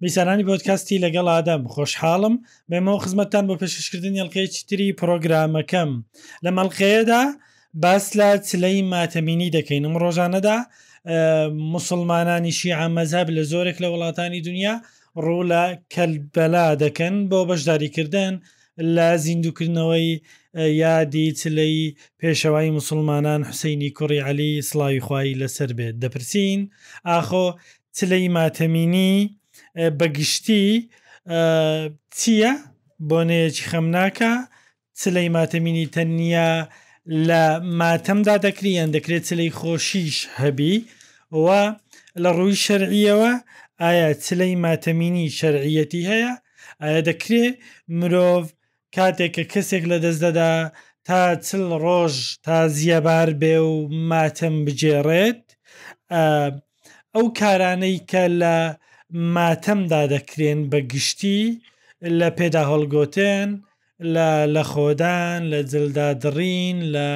بیسەرانی پۆدکاستی لەگەڵ ئادەم خۆشحاڵم بێمەوە خزمەتتان بۆ پێشکەشکردنی ئەڵلقەیەکی تری پرۆگرامەکەم لەم ئەڵلقەیەدا باس لە چلەی ماتەمینی دەکەین ئەم ڕۆژانەدا مسلمانانی شیعە مەذهب لە زۆرێک لە وڵاتانی دنیا ڕوو لە کەلبەلا دەکەن بۆ بەشداریکردن لە زیندوکردنەوەی یادی چلەی پێشەوای مسلمانان حوسینی کوڕی علی سلاوی خوایی لەسەر بێت دەپرسین ئاخۆ چلەی ماتەمینی بە گشتی چییە بۆنەیەکی خەمناکە چلەی ماتەمینی تەنیا لە ماتەمدا دەکری یان دەکرێت چلەی خۆشیش هەبی و لە ڕووی شەرعیەوە ئایا چلەی ماتەمینی شەرعەتی هەیە ئایا دەکرێت مرۆڤ کاتێک کە کەسێک لەدەست دەدا تا چل ڕۆژ تازیەبار بێ و ماتەم بگێڕێت، ئەو کارانەی کە لە ماتەمدا دەکرێن بە گشتی لە پێداهەڵگۆتن، لە لەخۆدان، لە جلدادڕین، لە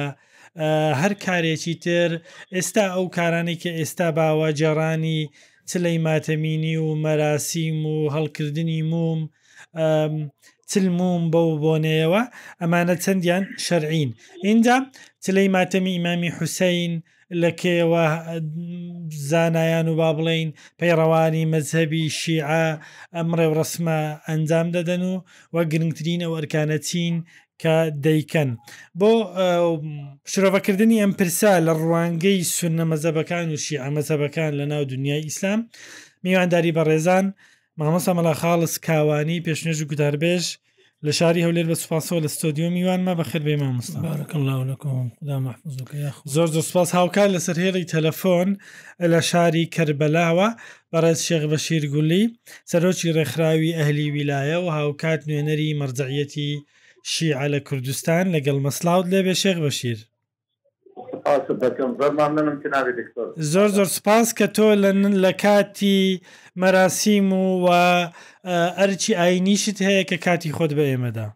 هەر کارێکی تر، ئێستا ئەو کارانەی کە ئێستا باوە گێڕانی چلەی ماتەمینی و مەراسیم و هەڵکردنی موم تلمووم بەو بۆنەیەوە ئەمانە چەندیان شەرعین ئینجا چلەی ماتەمی ئیمامی حوسین لە کێوە زانایان و با بڵین پەیڕەوانی مەزهبی شیعە ئەم ڕێوڕسمە ئەنجام دەدەن و و گرنگترین ئەو ئەرکانە چین کە دەیکەن بۆ شرۆڤەکردنی ئەم پرسە لە ڕوانگەی سونە مەزەبەکان و شیعە مەزەبەکان لە ناو دنیای ئیسلام میوانداری بەڕێزان مامۆستا مەلا خاڵس کاوانی پێشنێژ و گوتاربێژ لە شاری هەولێر بە سوپاسەوە لە ستۆدیۆ میوانمە بە خێر بێ مامۆستا زۆر زۆر سپاس هاوکار لەسەر هێڵی تەلەفۆن لە شاری کربەلاوە بەڕێز شێخ بە شیرگولی سەرۆکی ڕێکخراوی ئەهلی ویلایە و هاوکات نوێنەری مەرجعەتی شیعە لە کوردستان لەگەڵ مەسلااوت لێبێ شێخ بەشیر سپاست دەکەم زۆر مەمنونم جەنابی دکتۆر. زۆر زۆر سپاس کە تۆ لە کاتی مەراسیم و و ئەرکی ئاینیشت هەیە کە کاتی خۆت بە ئێمە دا.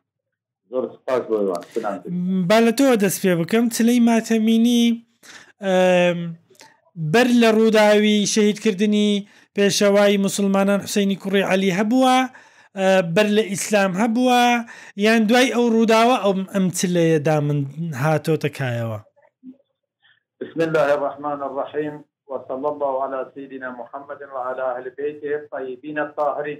زۆر سپاس بۆ ئێوان سلام. با لە تۆوە دەست پێ بکەم چلەی ماتەمینی بەر لە ڕووداوی شەهیدکردنی پێشەوای موسڵمانان حوسەینی کوڕی عەلی هەبووە، بەر لە ئیسلام هەبووە، یان دوای ئەو ڕووداوە ئەم چلەیە دامن هاتۆتە کایەوە؟ بسم اللە الرحمن الرحیم وصلی اللە علی سیدنا محمد وعلی اهل بیته الطیبین الطاهرین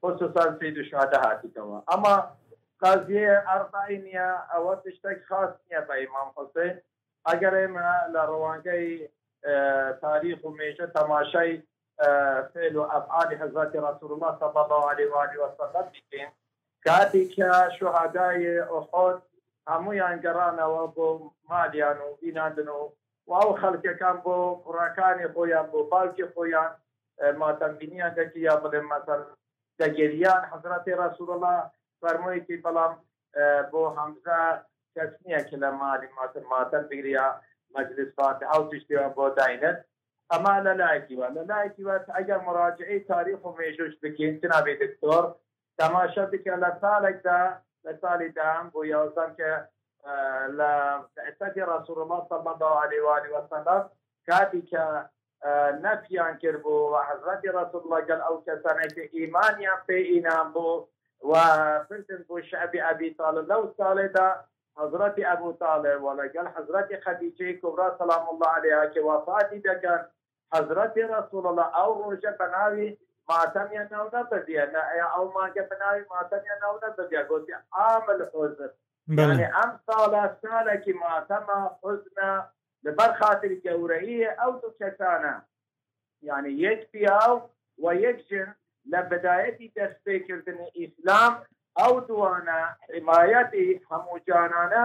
خۆسە سان سیدو شهدا هاتیتەوە ئەمە قەزیەیە ئەربعی نیە ئەوە تشتەک خاس نیە بە ئیمام حوسەین ئەگەر ئێمە لە ڕوانگەی تاریخ و مێژە تەماشای فعل و ئەفعالی حضرت رسول الله صلی الله علیه و آله و سلم بیکەین کاتی کە شهدای احد هەموویان گەڕانەوە بۆ مالیان و بیناندن و و ئەو خەلکەکان بۆ کوڕەکانی خۆیان بۆ باوکی خۆیان ماتەم بینیان دەکی یا بڵێ مەسەر دەگەریان حەزراتی ڕسول الله فەرموویەتی بەڵام بۆ هەمزە کەس نییە کە لە مالی ماتم ماتەم بگریا مەجلس فاتحە و تشتیوان بۆ داینێت ئەما لە لایەکی وە لە لایەکی وە ئەگەر مراجعی تاریخ و مێژوش بکەین جنابی دکتۆر تەماشا بکە لە سالێکدا لە سالی دام بۆ یازدەم کە لە ئەسەتی ڕسول الله صلی الله عليه و آله وسلم کاتی کە نەفیان کرد بۆ و حضرەتی ڕسول الله گەل ئەو کەسانە کە ئیمانیان پێ ئینان بۆ و پرسن بۆ شعبی ئەبی تاالە لەو ساڵێدا حضرەتی ئەبوو تاالێ و لەگەل حضرەتی خەدیجەی کوبرا سلام الله عليهەکە وفاتی دەکەن حەزرەتی رەسوڵ اللە ئەو ڕۆژە بەناوی ماتەمیان ناو نەبردیە لە ئەیا ئەو مانگە بەناوی ماتەمیان ناو نەبردیە گۆتی عام الحزن یانی ئەم ساڵە سالەکی ماتەمە حوزنە لەبەر خاتری گەورەیی ئەو دوو کەسانە یانی یەک پیاو و یەک ژن لە بدایەتی دەست پێکردنی ئیسلام ئەو دووانە حمایەتی هەموو جانانە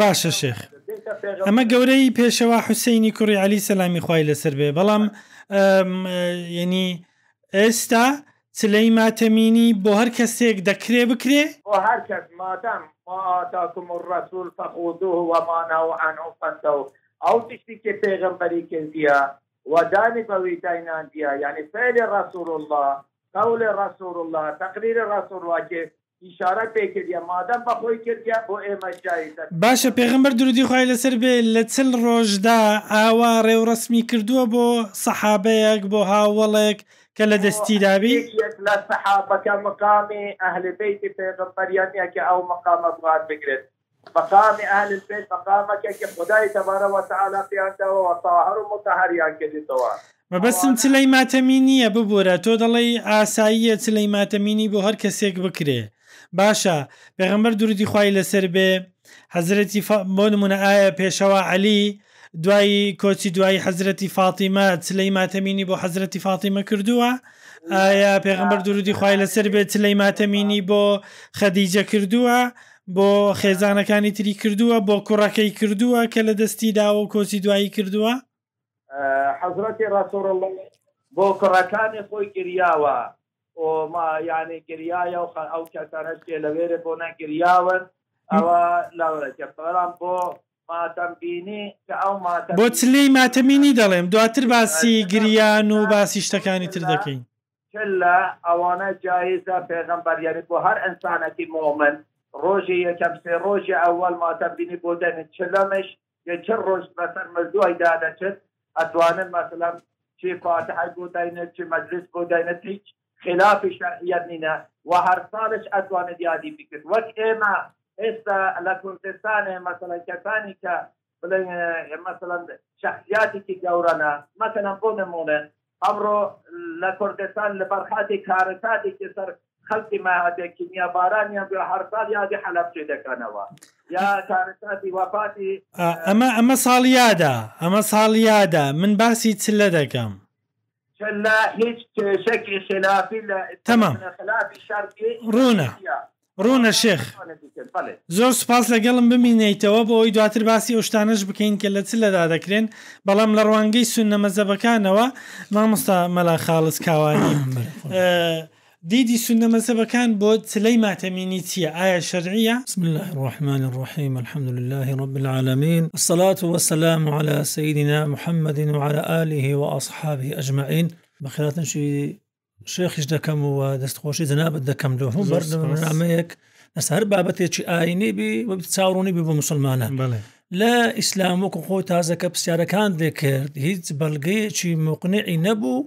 باشە شێخ ئەمە گەورەی پێشەوا حوسینی کوڕی عەلی سەلامی خوای لەسەر بێ بەڵام ینی ئێستا چلەی ماتەمینی بۆ هەر کەسێک دەکرێ بکرێ ئەو تشتی کە پێغمبەری کردە و دانی بە ویتای ناندیە یانی فعلی رسول اللە قول رسول اللە تقریر رسول اللە کێ ئیشارەت پێ کردیە مادەم بە خۆی کردیە بۆ ئێمە جایزە. باشە پێغەمبەر درودی خوای لەسەر بێ لە چل ڕۆژدا ئاوا ڕێوڕەسمی کردووە بۆ سەحابەیەک بۆ هاوەڵێک کە لە دەستی دابی؟ هیچ یەک لە سەحابەکە مقامی ئەهل بەیتی پێغەمبەریان نیە کە ئەو مقامە بوار بگرێت. مقام اهل البیت مقامەکە کە خودای تبارک و تعالی پێیان داوە وە طاهر و مطهریان کردووتەوە. مەبەستم چلەی ماتەمی نییە ببورە تۆ دەڵێی ئاساییە چلەی ماتەمینی بۆ هەر کەسێک بکرێ باشە پێغەمبەر درودی خوای لەسەر بێ حەزرەتی فا بۆ نمونە ئایا پێشەوا عەلی دوای کۆچی دوایی حەزرەتی فاتیمە چلەی ماتەمینی بۆ حەزرەتی فاتیمە کردووە ئایا پێغەمبەر درودی خوای لەسەر بێ چلەی ماتەمینی بۆ خەدیجە کردووە بۆ خێزانەکانی تری کردووە بۆ کوڕەکەی کردووە کە لە دەستی داوە و کۆچی دوایی کردووە حەزرەتی ڕسۆڕ بۆ کوڕەکانی خۆی گریاوە ئۆما یانی گریایە و ئەو کەسانەش کێ لە وێرە بۆ نەگریاون ئەوە لاوەکە بەڵام بۆ ماتەمبینی کە ئەو مات بۆ چلی ماتەمینی دەڵێم دواتر باسی گریان و باسی شتەکانی تر دەکەین چلە ئەوانە جایزە پێغەمبەر یەعنی بۆ هەر ئینسانەکی مۆمن ڕۆژی یەکەم سێ ڕۆژی ئەوەل ماتەم بینی بۆ دەنێ چلەمش یە چل ڕۆژ بەسەر مردوای دادەچێت ئەتوانن مەسەلەن چی فاتحای بۆ داینێت چی مەجلیس بۆ داینێت هیچ خلافی شەرعیەت نینە و هەر ساڵش ئەتوانێت یادی بکرد وەک ئێمە ئێستا لە کوردستانێ مەسەلەن کەسانی کە بڵێن مەسەڵەن شەخسیاتێکی گەورەنە مەسەلەن بۆ نمونە ئەمڕۆ لە کوردستان لە بەرخاتی کارەساتێکی سەر خەڵکی مەهاتێک کیمیا بارانیان بێ هەر ساڵ یادی حەلەبچی دەکەنەوە یا کارەساتی وەفاتی ئەمە ئەمە ساڵیادە ئەمە ساڵیادە من باسی چلە دەکەم تەمام ڕوونە ڕوونە شێخ زۆر سوپاس لەگەڵم بمینێیتەوە بۆ ئەوی دواتر باسی ئەو شتانەش بکەین کە لە چ لەدا دەکرێن بەڵام لە ڕوانگەی سوننە مەزەبەکانەوە مامۆستا مەلا خاڵس کاوانی دیدی سوننە مەزهەبەکان بۆ چلەی ماتەمینی چییە؟ ئایا شەرعییە؟ بسم اللە الرحمن الرحیم الحمد للە رب العالمین والصلوة والسلام علی سیدنا محمد وعلی آله وأصحابه اجمعین بە خاتنی شێخیش دەکەم و دەست خۆشی جەنابەت دەکەم لە هەم بەرنامەیەک لەس هەر بابەتێکی ئاینی بی وە چاڕوونی بی بۆ مسلمانان لە ئیسلام وەکو خۆ تازەکە پرسیارەکان دەکرد هیچ بەڵگەیەکی مقنعی نەبوو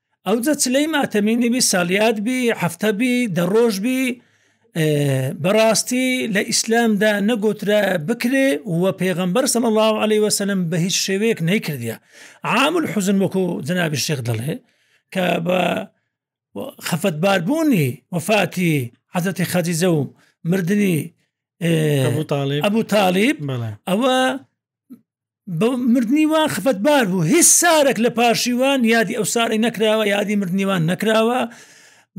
ئەوجە چلەی ماتەمی نوی سالیاد بی هەفتە بی دە ڕۆژ بی بەڕاستی لە ئیسلامدا نەگوترا بکرێ و پێغمبەر سەڵ الله عليه وسلم بە هیچ شێوەیەک نەیکردە عام حزن وەکو جنابی شێخ دەڵێ کە بە خەفەتباربوونی وفاتی حەزەتی خەجیزە و مردنی ئەبوو تاالب ئەوە بە مردنی وان خفەتبار بوو هیچ سارێک لە پارشیوان یادی ئەو سارەی نەکراوە یادی مردنی وان نەکراوە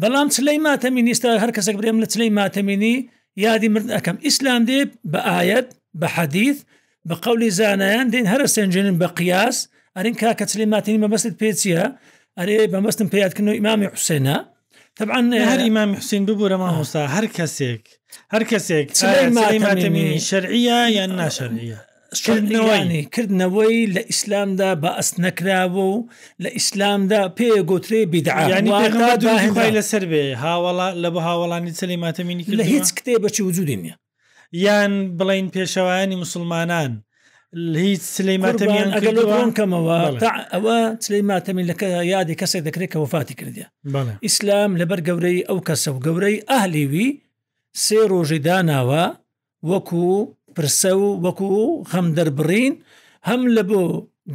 بەڵام چلەی ماتەمی نیستا هەر کەسێک برێم لە چلەی ماتەمینی یادی مردن ئەەکەم ئیسلام دێ بە ئاەت بە حەدیث بە قولی زانایان دێن هەرە سنجێنن بە قیاس ئەرین کاکە چلی ماتنی مەبەست پێچیە ئەرێ بەمەستم پێیاتکردن و ئیمامی حوسێنە تەبعەن هەر ئیمامی حوسین ببوورە مامۆستا هەر کەسێک هەر کەسێک ماتەمینی شەرعە یان ناشەرعە کردنەوەی کردنەوەی لە ئیسلامدا بە ئەس نەکراوە و لە ئیسلامدا پێ گۆترێ بیدعاانی لەسەر بێ هاوڵا لە بە هاوڵانی سلی ماتەمینی لە هیچ کتێ بەچی وجودی نیە یان بڵێین پێشەوایانی موسڵمانان هیچ سلی ماتەمیان ئەگەر لۆ بڵۆن کەمەوە ئەوە سلی ماتەمی لەکە یادی کەسێک دەکرێت کە وفاتی کردە ئیسلام لەبەر گەورەی ئەو کەسە و گەورەی ئەهلیوی سێ ڕۆژی داناوە وەکو پرسە و وەکو خەم دەربڕین هەم لە بۆ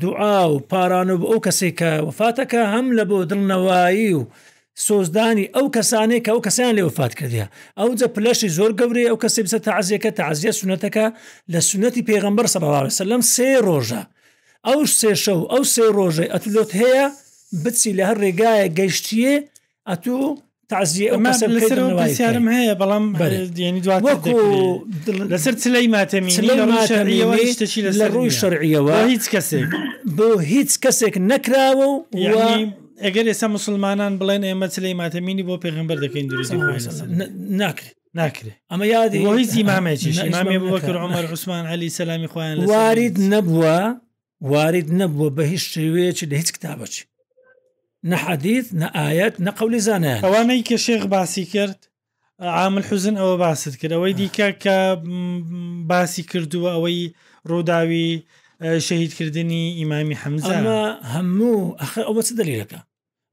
دوعا و پارانە بۆ ئەو کەسێکە وفاتەکە هەم لە بۆ دڵنەوایی و سۆزدانی ئەو کەسانەیە کە ئەو کەسیان لێ وفات کردیا ئەوجە پلەشی زۆر گەورەیە ئەو کەسی بسە تازیەکە تازیە سونەتەکە لە سنەتی پێغمبەر سەڵاوە سلم سێ ڕۆژە ئەو سێ شەو ئەو سێ ڕۆژەی ئەتلۆت هەیە بچی لە هەر ڕێگایە گەشتیە ئەتوو تازیەسیارم هەیە بەڵام دێنی دو لەسەر چلەی ماتەمی لە ڕووی شەرعیەوە هیچ کەسێک بۆ هیچ کەسێک نەکراوە و ئەگەر ئێستا مسلمانان بڵێن ئێمە چلەی ماتەمینی بۆ پێغمبەر دەکەین دروزی ناکرێت ناکرێت ئەمە یادی هیچ زیمامێکی ئیمامی بۆکر عمر عوسمان علی سەلامی خۆیان وارد نەبووە وارد نەبووە بە هیچ شێوەیەکی لە هیچ کتابەچی نە حەدیث نە ئاەت نە قولی زانە ئەوانەی کە شێخ باسی کرد عام الحزن ئەوە باست کرد ئەوەی دیکە کە باسی کردووە ئەوەی ڕووداوی شەهیدکردنی ئیمامی حەمزە هەموو ئەوە چ دەلیلەکە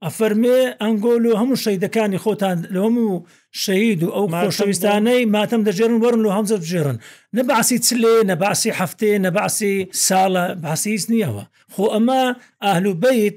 ئەفەرمێ ئەنگۆل و هەموو شەیدەکانی خۆتان لە هەموو شەید و ئەو خۆشەویستانەی ماتەم دەژێرن وەرن و هەمزە بژێرن نە باسی چلێ نە باسی هەفتێ نە باسی ساڵە باسی هیچ نییەوە خۆ ئەمە ئاهلوبیت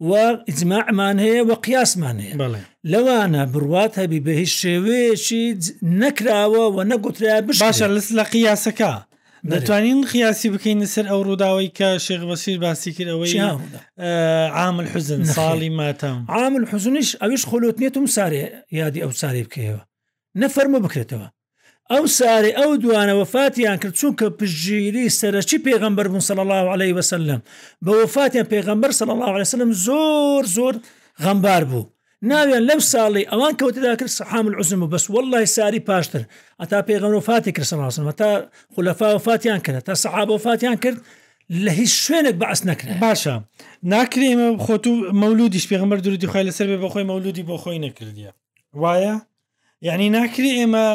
و ئیجماعمان هەیە و قیاسمان هەیە بەڵێ لەوانە بڕوات هەبی بە هیچ شێوەیەکی نەکراوە و نەگوترا بش باشە لەس لە قیاسەکە دەتوانین قیاسی بکەین سەر ئەو ڕووداوەی کە شێخ بەسیر باسی کرد ئەوەی چی هاوڕدا عامل حزن نەخێر. ساڵی ماتەم عامل حزنیش ئەوش خۆلوتنێتم سارێ یادی ئەو ساری بکەیەوە نە فەرموو بکرێتەوە. ئەو سارێ ئەو دوانە وەفاتیان کرد چونکە پشگیری سەرەکی پێغەمبەر بوون صلی الله عليه وسلم بە وەفاتیان پێغەمبەر صلی الله عليه وسلم زۆر زۆر غەمبار بوو ناویان لەو ساڵی ئەوان کەوتدا کرد سەحام العزم و بەس واللهی ساری پاشتر ئەتا پێغەمبەر وفاتی کرد صلی الله عليه وسلم تا خلفا وفاتیان کرد تا صحابە وفاتیان کرد لە هیچ شوێنێک بەعس نەکرێت باشە ناکرێمە خۆت و مەولودیش پێغمبەر درودی خۆی لەسەر بێ بەخۆی مەولودی بۆ خۆی نەکردیە وایە یعنی ناکری ئێمە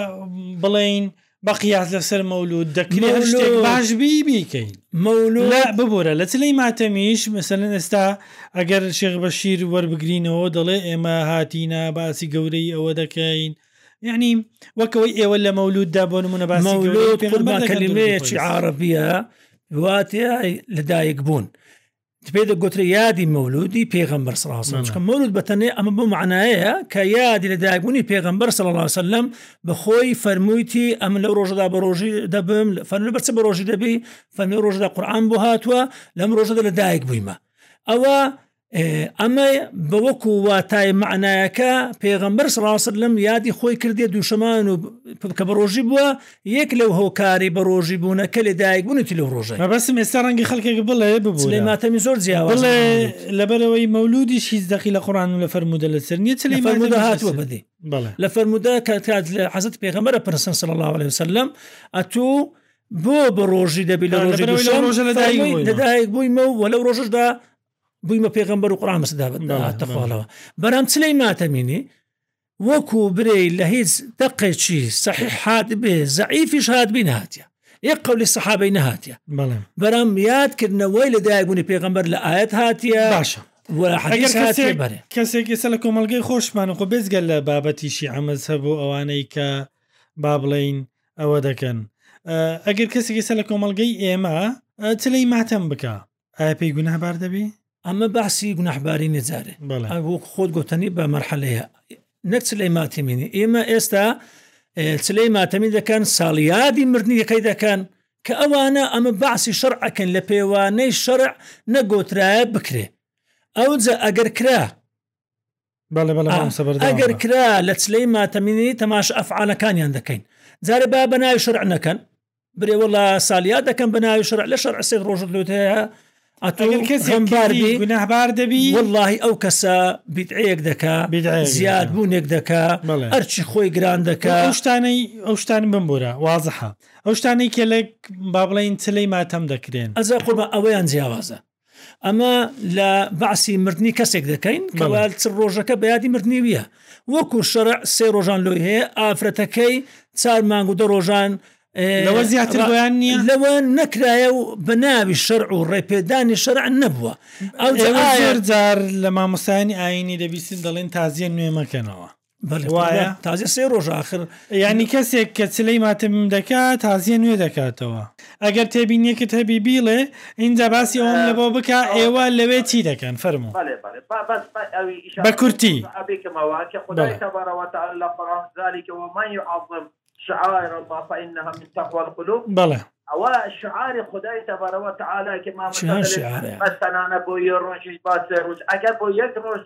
بڵین بە قیاس لەسەر مەولود دەکرێت هەر شتێک باش بی بیکەین مەولو لا ببورە لە تلی ماتەمیش مەسەن ئێستا ئەگەر شێخ بەشیر وەربگرینەوە دەڵێ ئێمە هاتینە باسی گەورەی ئەوە دەکەین یعنی وەکەوەی ئێوە لە مەولوددا بۆ نمونە باسی گەورەی پێغەمبەر دەکەن. کەلیمەیەکی عربیە واتە لەدایک بوون پێ دەگوترە یادی مەولودی پێغمبەر سلاسم چکە مەولود بەتەنێ ئەمە بۆ معناەیە کە یادی لە داگونی پێغمبەر سەڵاسەلم بەخۆی فەرموویتی ئەم لە ڕۆژەدا بە ڕۆژی دەبم فەرمی بەرچە بە ڕۆژی دەبی فەرمی ڕۆژدا قورآان بۆ هاتووە لەم ڕۆژەدا لە دایک بوویمە ئەوە ئەمە بە وەکو واتای معناەکە پێغمبەر سلاسەلم یادی خۆی کردێ دووشەمان و کە بە ڕۆژی بووە یەک لەو هۆکاری بە ڕۆژی بوونە کە لە دایک بوونی تو لەو ڕۆژە. مەبەستم ئێستا ڕەنگە خەڵکێک بڵێ ببورە. چلەی ماتەمی زۆر جیاوازە لە مەولود. بڵێ لەبەرئەوەی مەولودیش هیچ دەقی لە قوڕان و لە فەرموودە لە سەر نیە چلەی ماتەمیش لە سەر. لە فەرموودە هاتووە بە دی. بەڵێ. لە فەرموودە کە کات لە حەزرەتی پێغەمبەر ئەپرسن صلی اللە علیە وسلم ئەتو بۆ بە ڕۆژی دەبی لە ڕۆژی لەبەرئەوەی لە دوشەم ڕۆژە لە دایک فەرمووی بوویمە. لە دایک بوویمە و لەو ڕۆژەشدا بوویمە پێغەمبەر و قوڕان بەسەدا بەڵێ، هاتە بەڵێ. خۆڵەوە بەرام چلەی ماتەمینی وەکو برێ لە هیچ دەقێکی سەحیح هاتبێ زەعیفیش هاتبی نهاتە یە قولی سەحابەی نهاتە بەڵێ بەرام یادکردنەوەی لە دایبوونی پێغەمبەر لە ئاەت هاتیە باشە ولا ئەگەر حەدیث هاتیە کەسێک بەرێ کەسێک ئێستا لە کۆمەلگەی خۆشمان خۆ بێزگە لە بابەتیشی ئەمەز هەبوو ئەوانەی کە با بڵین ئەوە دەکەن ئە، ئەگەر کەسێک ئێستا لە کۆمەلگەی ئێمە ئە، چلەی ماتەم بکە ئایا پێی گوناهبار دەبی ئەمە باسی گوناحباری نەجارێ وەک خۆت گوتنی بە مەرحەلەیە نەک لەی ماتەمینی ئێمە ئێستا چلەی ماتەمی دەکەن ساڵیادی مردنیەکەی دەکەن کە ئەوانە ئەمە باسی شەرعەکەن لە پێوانەی شەرع نەگۆترایە بکرێ ئەوجە ئەگەر کرا ئەگەر کرا لە چلەی ماتەمینی تەماش ئەفعالەکانیان دەکەین جارێ با بە ناوی شەرع نەکەن برێوە لە سالیا دەکەم بە ناوی شەرع لە شەر عسێک ڕۆژت لوت هەیە گوناهبار دەبی واللهی ئەو کەسە بیدعەیەک دەکا زیاد بوونێک دەکا ئەرچی خۆی گران دەکا ئەو شتانەی ئەو شتان بم بۆرە وازحە ئەو شتانەی کێلێک با بڵین چلەی ماتەم دەکرێن ئەزا قوبە ئەوەیان جیاوازە ئەمە لە بەعسی مردنی کەسێک دەکەین کەوا چ ڕۆژەکە بەیادی مردنی ویە وەکو شەرع سێ ڕۆژان لۆی هەیە ئافرەتەکەی چار مانگ و دە ڕۆژان لەوە زیاتر بۆیان نییە لەوە نەکرایە و بە ناوی شەرع و ڕێپێدانی شەرع نەبووە ئەو جار لە مامۆسایانی ئاینی دەبیستن دەڵێن تازیە نوێمەکەنەوە وایە تازە سێ ڕۆژ آخر ینی کەسێک کە چلەی ماتم دەکات تازیە نوێ دەکاتەوە ئەگەر تێبینیەکت هەبی بیڵێ ئینجا باسی ئەوم لە بۆ بکە ئێوە لەوێ چی دەکەن فەرمو بە کورتی شعائر الله فإنها من تقوى القلوب بلى ئەوە شعاری خدای تەبارەوە تعالاکە مامەستانە بۆ یە ڕۆژیش باسێ ڕوت ئەگەر بۆ یەک ڕۆژ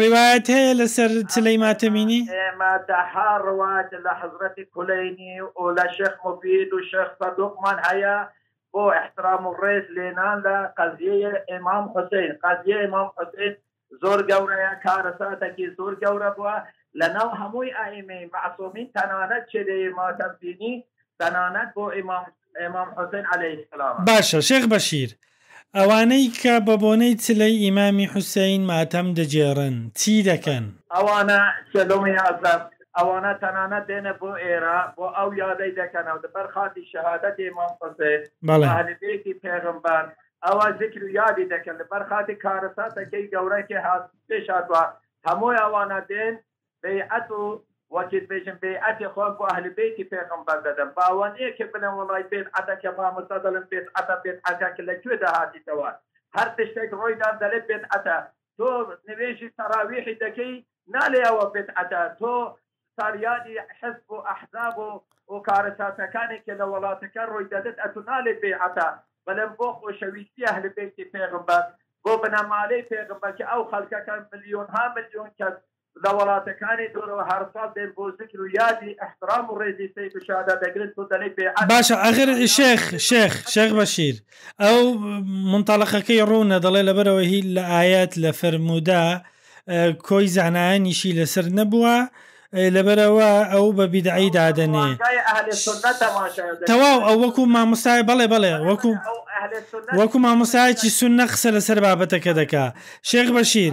ڕیوایەت هەیە لەسەر چلەی ماتەمینی؟ ئێمە دەها ڕوایەت لە حەزرەتی کولەینی و لە شێخ موفید و شێخ سەدوقمان هەیە بۆ ئیحترام و ڕێز لێنان لە قەزیەی ئیمام حوسەین، قەزیەی ئیمام حوسەین زۆر گەورەیە کارەساتەکی زۆر گەورە بووە لە ناو هەمووی ئائیمەی مەعسومین تەنانەت چلەی ماتەمپینی تەنانەت بۆ ئیمام باشە شێخ بەشیر ئەوانەی کە بە بۆنەی چلەی ئیمامی حوسەین ماتەم دەگێڕن چی دەکەن؟ ئەوانە چلم یازدەم ئەوانە تەنانەت دێنە بۆ ئێرە بۆ ئەو یادەی دەکەنەوە لەبەر خاتری شەهادەتی ئیمام حوسەین و ئەهل بەیتی پێغەمبەر ئەوە زیکر و یادی دەکەن لەبەر خاتری کارەساتەکەی گەورەی کە هات پێش هاتووە هەمووی ئەوانە دێن بەیعەت و وەکیل بێژم بەیعەتی خۆم بۆ ئەهل بەیتی پێغەمبەر دەدەم باوە نیە کە بلێم وەڵای بێدعەتە کە مامۆستا دەڵێن بێدعەتە بێدعەکە کە لە کوێدا هاتیتەوە هەر تشتێک ڕوویدات دەلێت بێدعەتە تۆ نوێژی تەڕاویحی دەکەی نالێی ئەوە بێدعەتە تۆ سالیادی حزب و ئەحزاب و و کارە چاتەکانی کە لە وەڵاتەکە ڕووی دەدت ئەتو نالێی بەیعەتە بەلێم بۆ خۆشەویستی ئەهل بەیتی پێغەمبەر بۆ بنەمالەی پێغەمبەر کە ئەو خەلکەکە ملیۆنها ملیۆن کەس لە وەڵاتەکانی دورەوە هەرساڵ دێن بۆ زکر و یادی احترام و ڕێزی سەید و شادا دەگرن تۆ دەلێی بیعەت باشە ئەخر شێخ شێخ شێخ بەشیر ئەو منتەڵەقەکەی ڕوونە دەڵێ لەبەرەوە هی لە ئایەت لە فەرمودا کۆی زانایانیشی لەسەر نەبووە لەبەرەوە ئەو بە بیدعی دادەنێ تەواو ئەو وەکو مامۆستای بەڵێ بەڵێ وەکو وەکو مامۆستایەکی سونە قسە لەسەر بابەتەکە دەکا شێخ بەشیر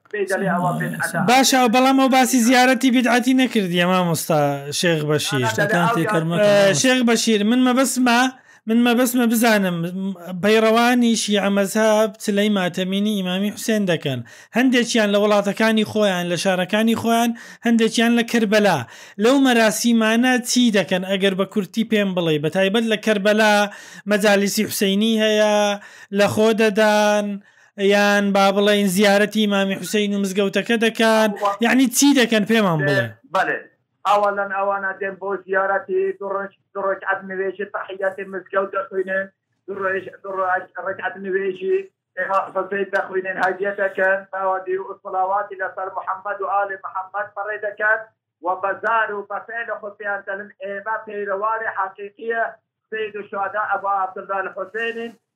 باشە بەڵام ئەو باسی زیارەتی بیدعەتی نەکردیە مامۆستا شێخ بەشیر شتەکان تێکەر مەکە شێخ بەشیر من مەبەسمە من مەبەسمە بزانم پەیڕەوانی شیعە مەزهەب چلەی ماتەمینی ئیمامی حوسێن دەکەن هەندێکیان لە وڵاتەکانی خۆیان لە شارەکانی خۆیان هەندێکیان لە کەربەلا لەو مەراسیمانە چی دەکەن ئەگەر بە کورتی پێم بڵێ بە تایبەت لە کەربەلا مەجالیسی حوسینی هەیە لە خۆ دەدان یان با بڵێین زیارەتی ئیمامی حوسەین و مزگەوتەکە دەکەن یانی چی دەکەن پێمان بڵێ بەێ ئەوە لەن ئەوانە دێن بۆ زیارەتی دوڕۆژعات نوێژی تەحیاتی مزگەوت دەخوێنن ڕێکات نوێژی فەزەی دەخوێنن هەدیە دەکەن باوادی و ئوسڵاواتی لەسەر محەممەد و ئالی محەممەد پەڕێ دەکات و بەزار و بەفێ لە خۆپیان دەلن ئێمە پەیرەواری حەقیقیە سید و شادا ئەبا عبدالله الحسێنین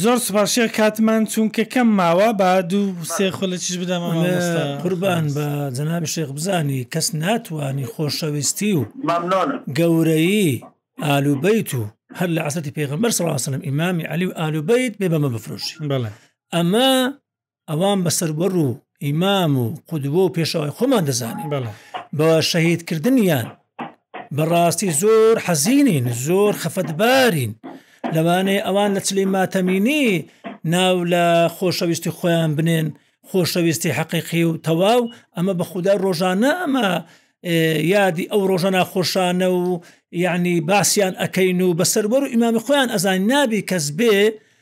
زۆر سوپاس شێخ کاتمان چونکە کەم ماوە با دوو سێ خولە چش بدەمە مامۆستا. قوربان بە جەنابی شێخ بزانی کەس ناتوانی خۆشەویستی و مەمنون. گەورەیی ئال و بەیت و هەر لە عەسرەتی پێغەمبەر صلی اللە علیە وسلم ئیمامی عەلی و ئال و بەیت بێ بەمە بفرۆشی بەڵێ. ئەمە ئەوان بە سەروەڕ و ئیمام و قودبۆ و پێشەوەی خۆمان دەزانین بە شەهیدکردنیان بەڕاستی زۆر حەزینین زۆر خەفەتبارین لەوانەیە ئەوان لە چلی ماتەمینی ناو لە خۆشەویستی خۆیان بنێن خۆشەویستی حەقیقی و تەواو ئەمە بە خوددا ڕۆژانە ئەمە یادی ئەو ڕۆژە ناخۆشانە و یعنی باسییان ئەەکەین و بەسەر وەرو ئیمامی خۆیان ئەزان نابی کەس بێ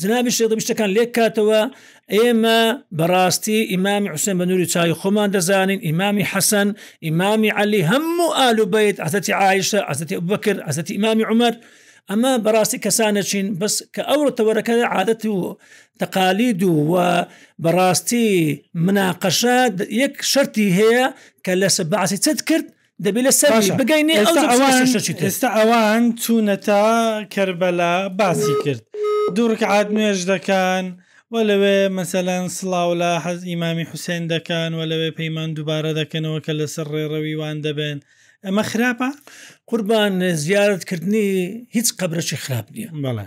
جنابی شێخ دەبی شتەکان لێک کاتەوە ئێمە بەڕاستی ئیمامی حوسێن بە نووری چاوی خۆمان دەزانین ئیمامی حەسەن ئیمامی علی هەموو ئالوبیت عزەتی عیشە عزەتی بکر عزەتی ئیمامی عمر ئەمە بەڕاستی کەسانەچین بەس کە ئەو ڕتەوەرەکە عادەت و تەقالید و و بەڕاستی مناقەشە یەک شەری هەیە کە لەسە باسی چت کرد دەبێ لە سەر باشە بگەینێ ئەو ئێستا ئەوان جەستەشە چی تر ئێستا ئەوان چوونەتە کەربەلا باسی کرد دوو ڕکعات نوێژ دەکەن و لەوێ مەسەلەن سڵاو لە حەز ئیمامی حوسێن دەکەن و لەوێ پەیمان دووبارە دەکەنەوە کە لەسەر ڕێڕەوی وان دەبێن ئەمە خراپە قوربان زیارتکردنی هیچ قەبرەی خراپ نییە بەڵێ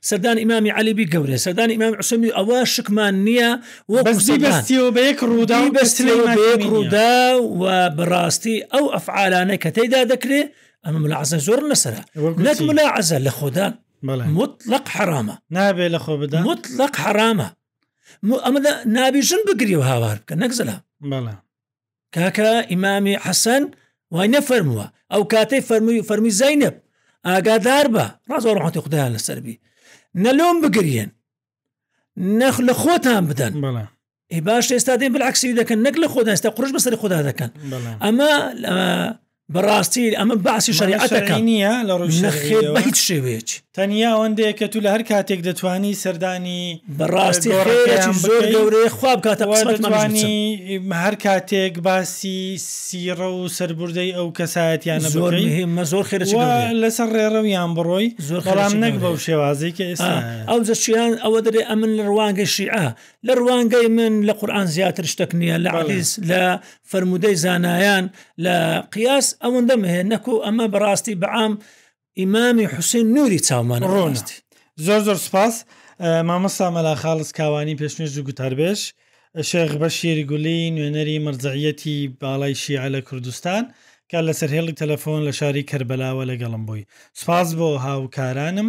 سەردان ئیمامی علی بی گەورێ سەردان ئیمام عسەمی ئەوە شکمان نییە وەبستیەوە بە یەک ڕوودا و بەستێک ڕوودا و بەڕاستی ئەو ئەفعالانە کە تێدا دەکرێ ئەمە ملاعزە زۆر لەسرە نەک ملاعزە لە خۆدا مطلق حرامە نابێ لە خۆ بدا مطلق حرامە ئەمەدا نابی ژن بگری و هاوار بکە نەکزلا بەڵام کاکە ئیمامی حەسەن وای نەفەرمووە ئەو کاتەی فەرمووی فەرمی زینب ئاگادار بە ڕازۆ ڕحەتی خدایان لەسەربی نەلۆم بگرێن نەخ لە خۆتان بدەن بەڵێ ئی باش ئێستا دێن بالعکسی دەکەن نەک لە خۆدا ئێستا قڕش بەسەر خۆدا دەکەن بەڵێ ئەمە بەڕاستی ئەمە باسی شەریعەتەکە نییە لە ڕژێ بە هیچ شێوێک تەنیا ئەوەندەیە کە تو لە هەر کاتێک دەتوانی سەردانی بەڕاستی زۆر گەورەیە خواب کاتە دەتوانی هەر کاتێک باسی سیڕە و سربردەی ئەو کەسایەتیان زۆر مە زۆر خێرە لەسەر ڕێڕەویان بڕۆی زۆر خەڵام نەک بەو شێوازی کە ئێستا ئەو جەشیان ئەوە دەێ ئەمن لە ڕوانگە شیعە لە ڕوانگەی من لە قورآان زیاتر شتەک نییە لە علیس لە فەرموودەی زانایان لە قیاس ئەوەندە مهێن نەکو ئەمە بەڕاستی بەعام ئیمامی حوسین نوری چاومان ڕۆنستی زۆر زۆر سپاس مامۆستا مەلا خاڵس کاوانی پێشنوێژ و گوتاربێژ شێخ بەشیر گولی نوێنەری مەرجعەتی باڵای شیعە لە کوردستان کە لەسەر هێڵی تەلەفۆن لە شاری کەربەلاوە لەگەڵم بووی سپاس بۆ هاوکارانم